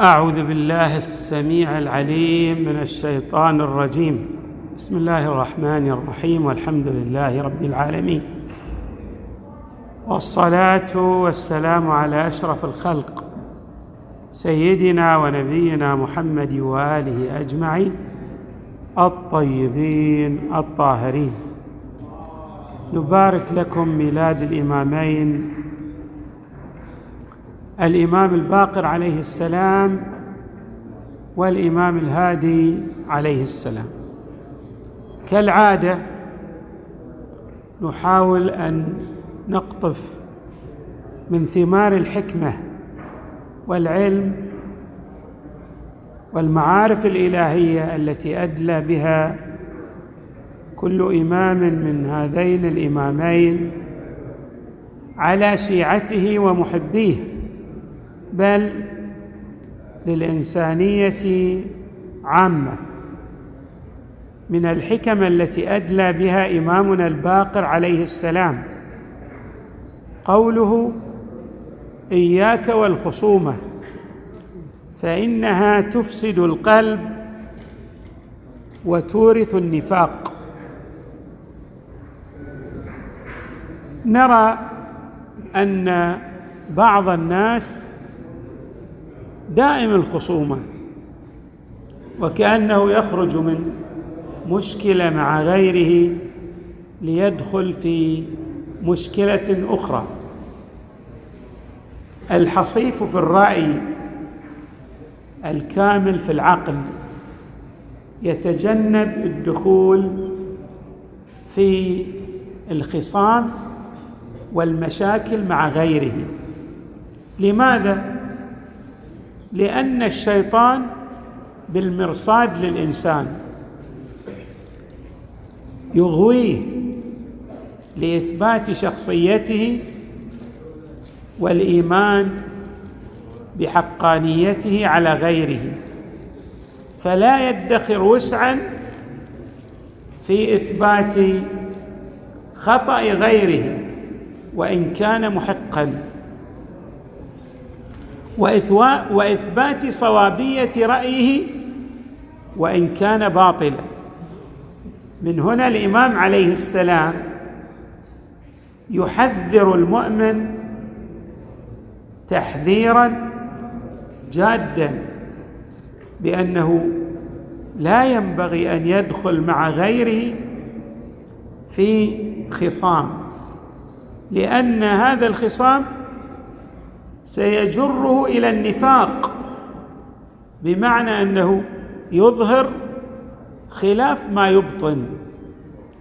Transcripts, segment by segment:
أعوذ بالله السميع العليم من الشيطان الرجيم. بسم الله الرحمن الرحيم والحمد لله رب العالمين. والصلاة والسلام على أشرف الخلق سيدنا ونبينا محمد وآله أجمعين الطيبين الطاهرين. نبارك لكم ميلاد الإمامين الإمام الباقر عليه السلام والإمام الهادي عليه السلام. كالعادة نحاول أن نقطف من ثمار الحكمة والعلم والمعارف الإلهية التي أدلى بها كل إمام من هذين الإمامين على شيعته ومحبيه. بل للإنسانية عامة. من الحكم التي أدلى بها إمامنا الباقر عليه السلام قوله إياك والخصومة فإنها تفسد القلب وتورث النفاق. نرى أن بعض الناس دائم الخصومة وكأنه يخرج من مشكلة مع غيره ليدخل في مشكلة أخرى. الحصيف في الرأي الكامل في العقل يتجنب الدخول في الخصام والمشاكل مع غيره. لماذا؟ لأن الشيطان بالمرصاد للإنسان. يغويه لإثبات شخصيته والإيمان بحقانيته على غيره. فلا يدخر وسعا في إثبات خطأ غيره وإن كان محقا. وإثبات صوابية رأيه وإن كان باطلا. من هنا الإمام عليه السلام يحذر المؤمن تحذيرا جادا بأنه لا ينبغي أن يدخل مع غيره في خصام لأن هذا الخصام سيجره إلى النفاق بمعنى أنه يظهر خلاف ما يبطن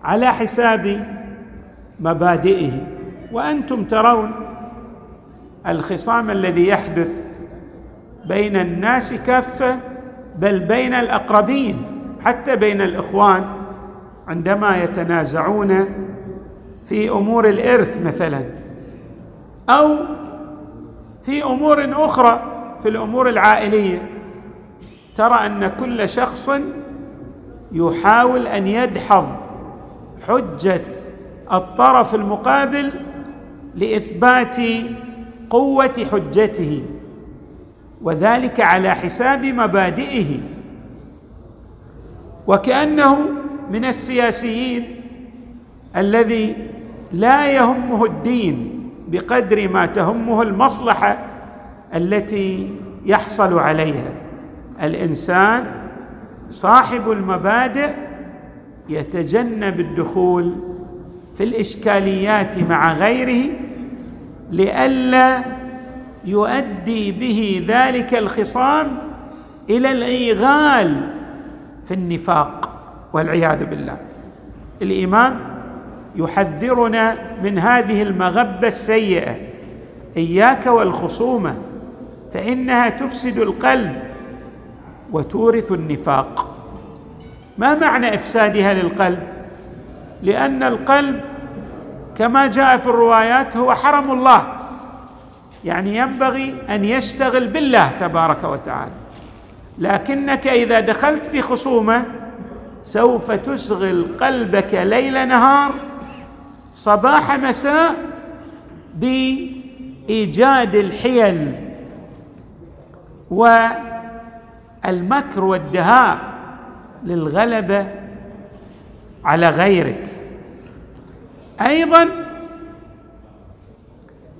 على حساب مبادئه. وأنتم ترون الخصام الذي يحدث بين الناس كافة بل بين الأقربين حتى بين الإخوان عندما يتنازعون في أمور الإرث مثلا أو في أمور أخرى في الأمور العائلية. ترى أن كل شخص يحاول أن يدحض حجة الطرف المقابل لإثبات قوة حجته وذلك على حساب مبادئه. وكأنه من السياسيين الذي لا يهمه الدين بقدر ما تهمه المصلحة التي يحصل عليها. الإنسان صاحب المبادئ يتجنب الدخول في الإشكاليات مع غيره لئلا يؤدي به ذلك الخصام إلى الإيغال في النفاق والعياذ بالله. الإمام يحذرنا من هذه المغبة السيئة. إياك والخصومة فإنها تفسد القلب وتورث النفاق. ما معنى إفسادها للقلب؟ لأن القلب كما جاء في الروايات هو حرم الله يعني ينبغي أن يشتغل بالله تبارك وتعالى. لكنك إذا دخلت في خصومة سوف تشغل قلبك ليل نهار صباح مساء بإيجاد الحيل والمكر والدهاء للغلبة على غيرك. أيضا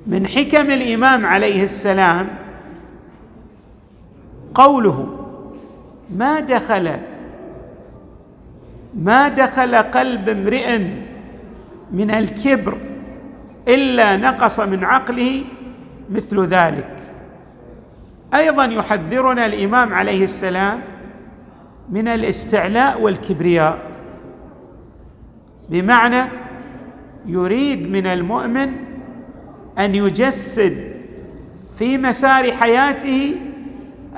من حكم الإمام عليه السلام قوله ما دخل ما دخل قلب امرئ من الكبر إلا نقص من عقله مثل ذلك. أيضا يحذرنا الإمام عليه السلام من الاستعلاء والكبرياء. بمعنى يريد من المؤمن أن يجسد في مسار حياته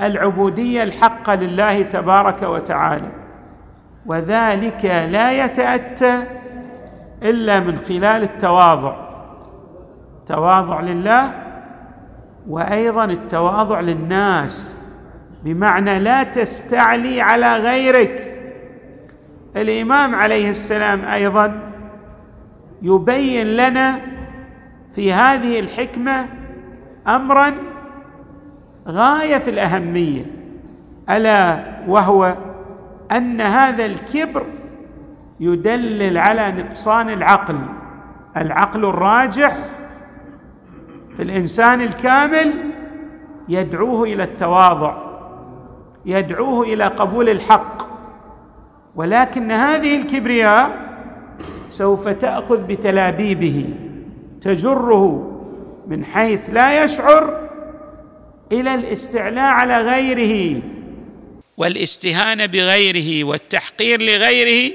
العبودية الحقة لله تبارك وتعالى وذلك لا يتأتى إلا من خلال التواضع. تواضع لله وأيضا التواضع للناس. بمعنى لا تستعلي على غيرك. الإمام عليه السلام أيضا يبين لنا في هذه الحكمة امرا غاية في الأهمية. ألا وهو أن هذا الكبر يدلل على نقصان العقل. العقل الراجح في الإنسان الكامل يدعوه إلى التواضع يدعوه إلى قبول الحق. ولكن هذه الكبرياء سوف تأخذ بتلابيبه تجره من حيث لا يشعر إلى الاستعلاء على غيره والاستهانة بغيره والتحقير لغيره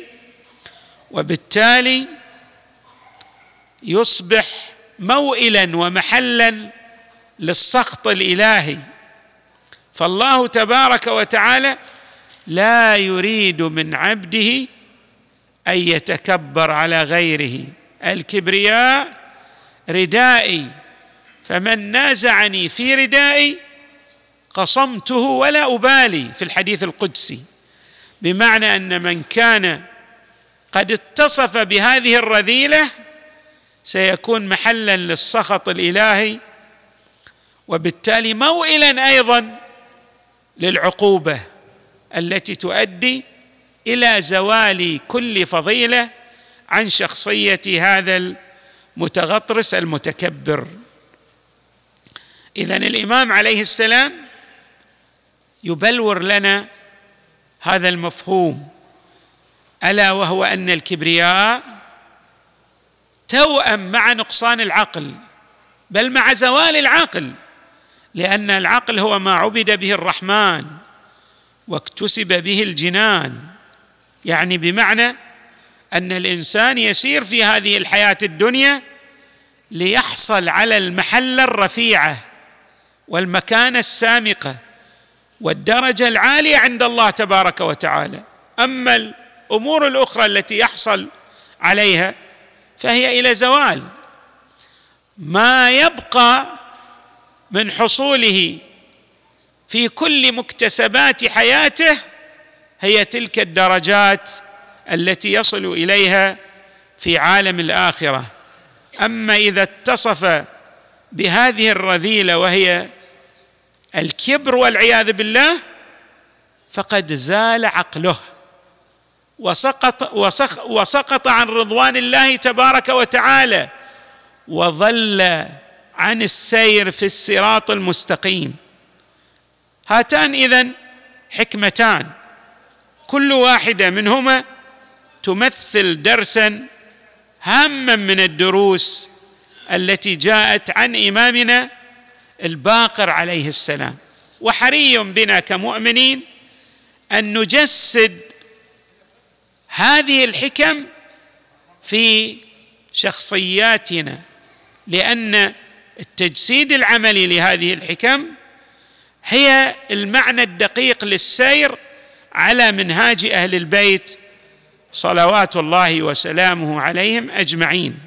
وبالتالي يصبح موئلا ومحلا للسخط الإلهي. فالله تبارك وتعالى لا يريد من عبده أن يتكبر على غيره. الكبرياء ردائي فمن نازعني في ردائي قصمته ولا أبالي في الحديث القدسي. بمعنى أن من كان اتصف بهذه الرذيلة سيكون محلا للسخط الإلهي وبالتالي موئلا أيضا للعقوبة التي تؤدي إلى زوال كل فضيلة عن شخصية هذا المتغطرس المتكبر. اذا الإمام عليه السلام يبلور لنا هذا المفهوم. ألا وهو أن الكبرياء توأم مع نقصان العقل بل مع زوال العقل لأن العقل هو ما عبد به الرحمن واكتسب به الجنان. يعني بمعنى أن الإنسان يسير في هذه الحياة الدنيا ليحصل على المحله الرفيعه والمكانه السامقه والدرجة العالية عند الله تبارك وتعالى. أما الأمور الأخرى التي يحصل عليها فهي إلى زوال. ما يبقى من حصوله في كل مكتسبات حياته هي تلك الدرجات التي يصل إليها في عالم الآخرة. أما إذا اتصف بهذه الرذيلة وهي الكبر والعياذ بالله فقد زال عقله. وسقط وسق وسقط عن رضوان الله تبارك وتعالى وظل عن السير في الصراط المستقيم. هاتان إذن حكمتان. كل واحدة منهما تمثل درسا هاما من الدروس التي جاءت عن إمامنا الباقر عليه السلام. وحري بنا كمؤمنين أن نجسد هذه الحكم في شخصياتنا لأن التجسيد العملي لهذه الحكم هي المعنى الدقيق للسير على منهاج أهل البيت صلوات الله وسلامه عليهم أجمعين.